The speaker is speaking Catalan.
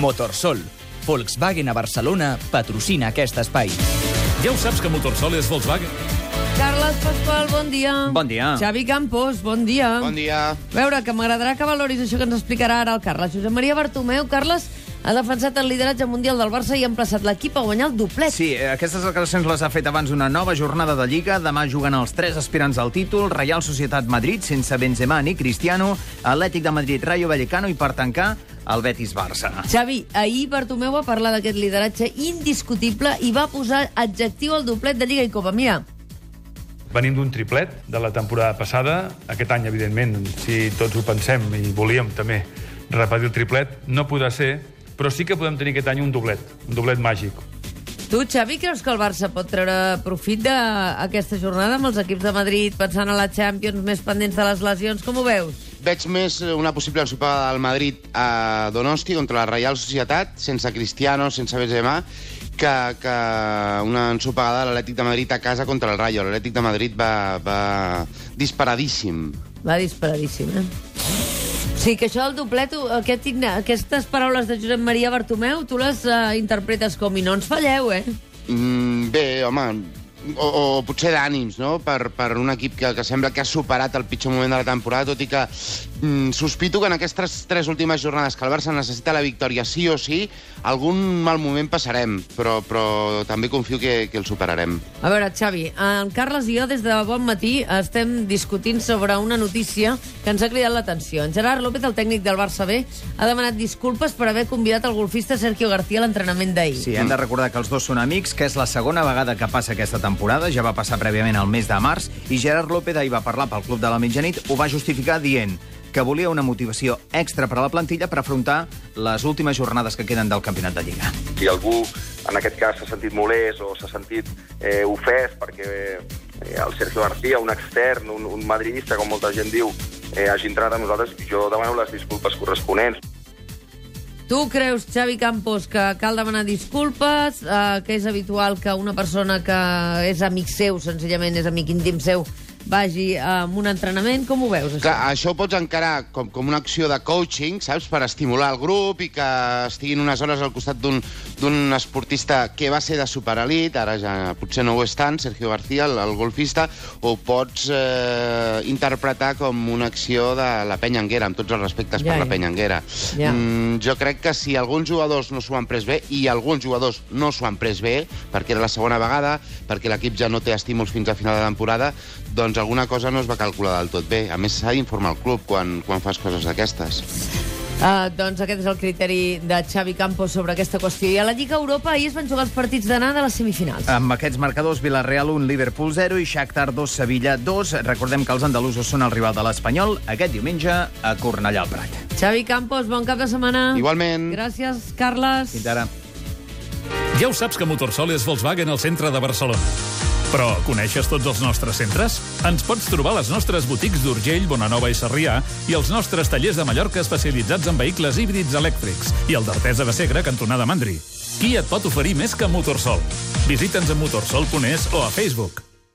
Motorsol. Volkswagen a Barcelona patrocina aquest espai. Ja ho saps que Motorsol és Volkswagen? Carles Pasqual, bon dia. Bon dia. Xavi Campos, bon dia. Bon dia. A veure, que m'agradarà que valoris això que ens explicarà ara el Carles. Josep Maria Bartomeu, Carles, ha defensat el lideratge mundial del Barça i ha emplaçat l'equip a guanyar el doblet. Sí, eh, aquestes declaracions les ha fet abans d'una nova jornada de Lliga. Demà juguen els tres aspirants al títol, Real Societat Madrid, sense Benzema ni Cristiano, Atlètic de Madrid, Rayo Vallecano i, per tancar, el Betis-Barça. Xavi, ahir Bartomeu va parlar d'aquest lideratge indiscutible i va posar adjectiu al doblet de Lliga i Copa. Mira, Venim d'un triplet de la temporada passada. Aquest any, evidentment, si tots ho pensem i volíem també repetir el triplet, no podrà ser, però sí que podem tenir aquest any un doblet, un doblet màgic. tu, Xavi, creus que el Barça pot treure profit d'aquesta jornada amb els equips de Madrid, pensant a la Champions, més pendents de les lesions? Com ho veus? Veig més una possible ensopada del Madrid a Donosti contra la Reial Societat, sense Cristiano, sense Benzema, que, que una ensopegada de l'Atlètic de Madrid a casa contra el Rayo. L'Atlètic de Madrid va, va disparadíssim. Va disparadíssim, eh? Sí, que això del doblet, aquest, aquestes paraules de Josep Maria Bartomeu, tu les uh, interpretes com i no ens falleu, eh? Mm, bé, home, o, o potser d'ànims, no?, per, per un equip que, que sembla que ha superat el pitjor moment de la temporada, tot i que mm, sospito que en aquestes tres últimes jornades que el Barça necessita la victòria sí o sí, algun mal moment passarem, però, però també confio que, que el superarem. A veure, Xavi, en Carles i jo des de bon matí estem discutint sobre una notícia que ens ha cridat l'atenció. En Gerard López, el tècnic del Barça B, ha demanat disculpes per haver convidat el golfista Sergio García a l'entrenament d'ahir. Sí, hem de recordar que els dos són amics, que és la segona vegada que passa aquesta temporada, ja va passar prèviament al mes de març, i Gerard López ahir va parlar pel Club de la Mitjanit, ho va justificar dient que volia una motivació extra per a la plantilla per afrontar les últimes jornades que queden del campionat de Lliga. si algú en aquest cas s'ha sentit molest o s'ha sentit eh, ofès perquè eh, el Sergio García, un extern, un, un madridista, com molta gent diu, eh, hagi entrat amb nosaltres, jo demano les disculpes corresponents. Tu creus, Xavi Campos, que cal demanar disculpes, eh, que és habitual que una persona que és amic seu, senzillament és amic íntim seu, vagi a un entrenament? Com ho veus, això? Clar, això ho pots encarar com, com una acció de coaching, saps?, per estimular el grup i que estiguin unes hores al costat d'un d'un esportista que va ser de superelit, ara ja potser no ho és tant, Sergio García, el, el golfista, o ho pots eh, interpretar com una acció de la penya Anguera, amb tots els respectes Ja, per ja. la penya Anguera. Ja. Mm, jo crec que si alguns jugadors no s'ho han pres bé, i alguns jugadors no s'ho han pres bé, perquè era la segona vegada, perquè l'equip ja no té estímuls fins a final de temporada, doncs alguna cosa no es va calcular del tot bé. A més, s'ha d'informar el club quan, quan fas coses d'aquestes. Uh, doncs aquest és el criteri de Xavi Campos sobre aquesta qüestió. I a la Lliga Europa ahir es van jugar els partits d'anar de les semifinals. Amb aquests marcadors, Villarreal 1, Liverpool 0 i Shakhtar 2, Sevilla 2. Recordem que els andalusos són el rival de l'Espanyol aquest diumenge a Cornellà al Prat. Xavi Campos, bon cap de setmana. Igualment. Gràcies, Carles. Fins ara. Ja ho saps que Motorsol és Volkswagen al centre de Barcelona. Però coneixes tots els nostres centres? Ens pots trobar a les nostres botics d'Urgell, Bonanova i Sarrià i els nostres tallers de Mallorca especialitzats en vehicles híbrids elèctrics i el d'Artesa de Segre, cantonada Mandri. Qui et pot oferir més que Motorsol? Visita'ns a motorsol.es o a Facebook.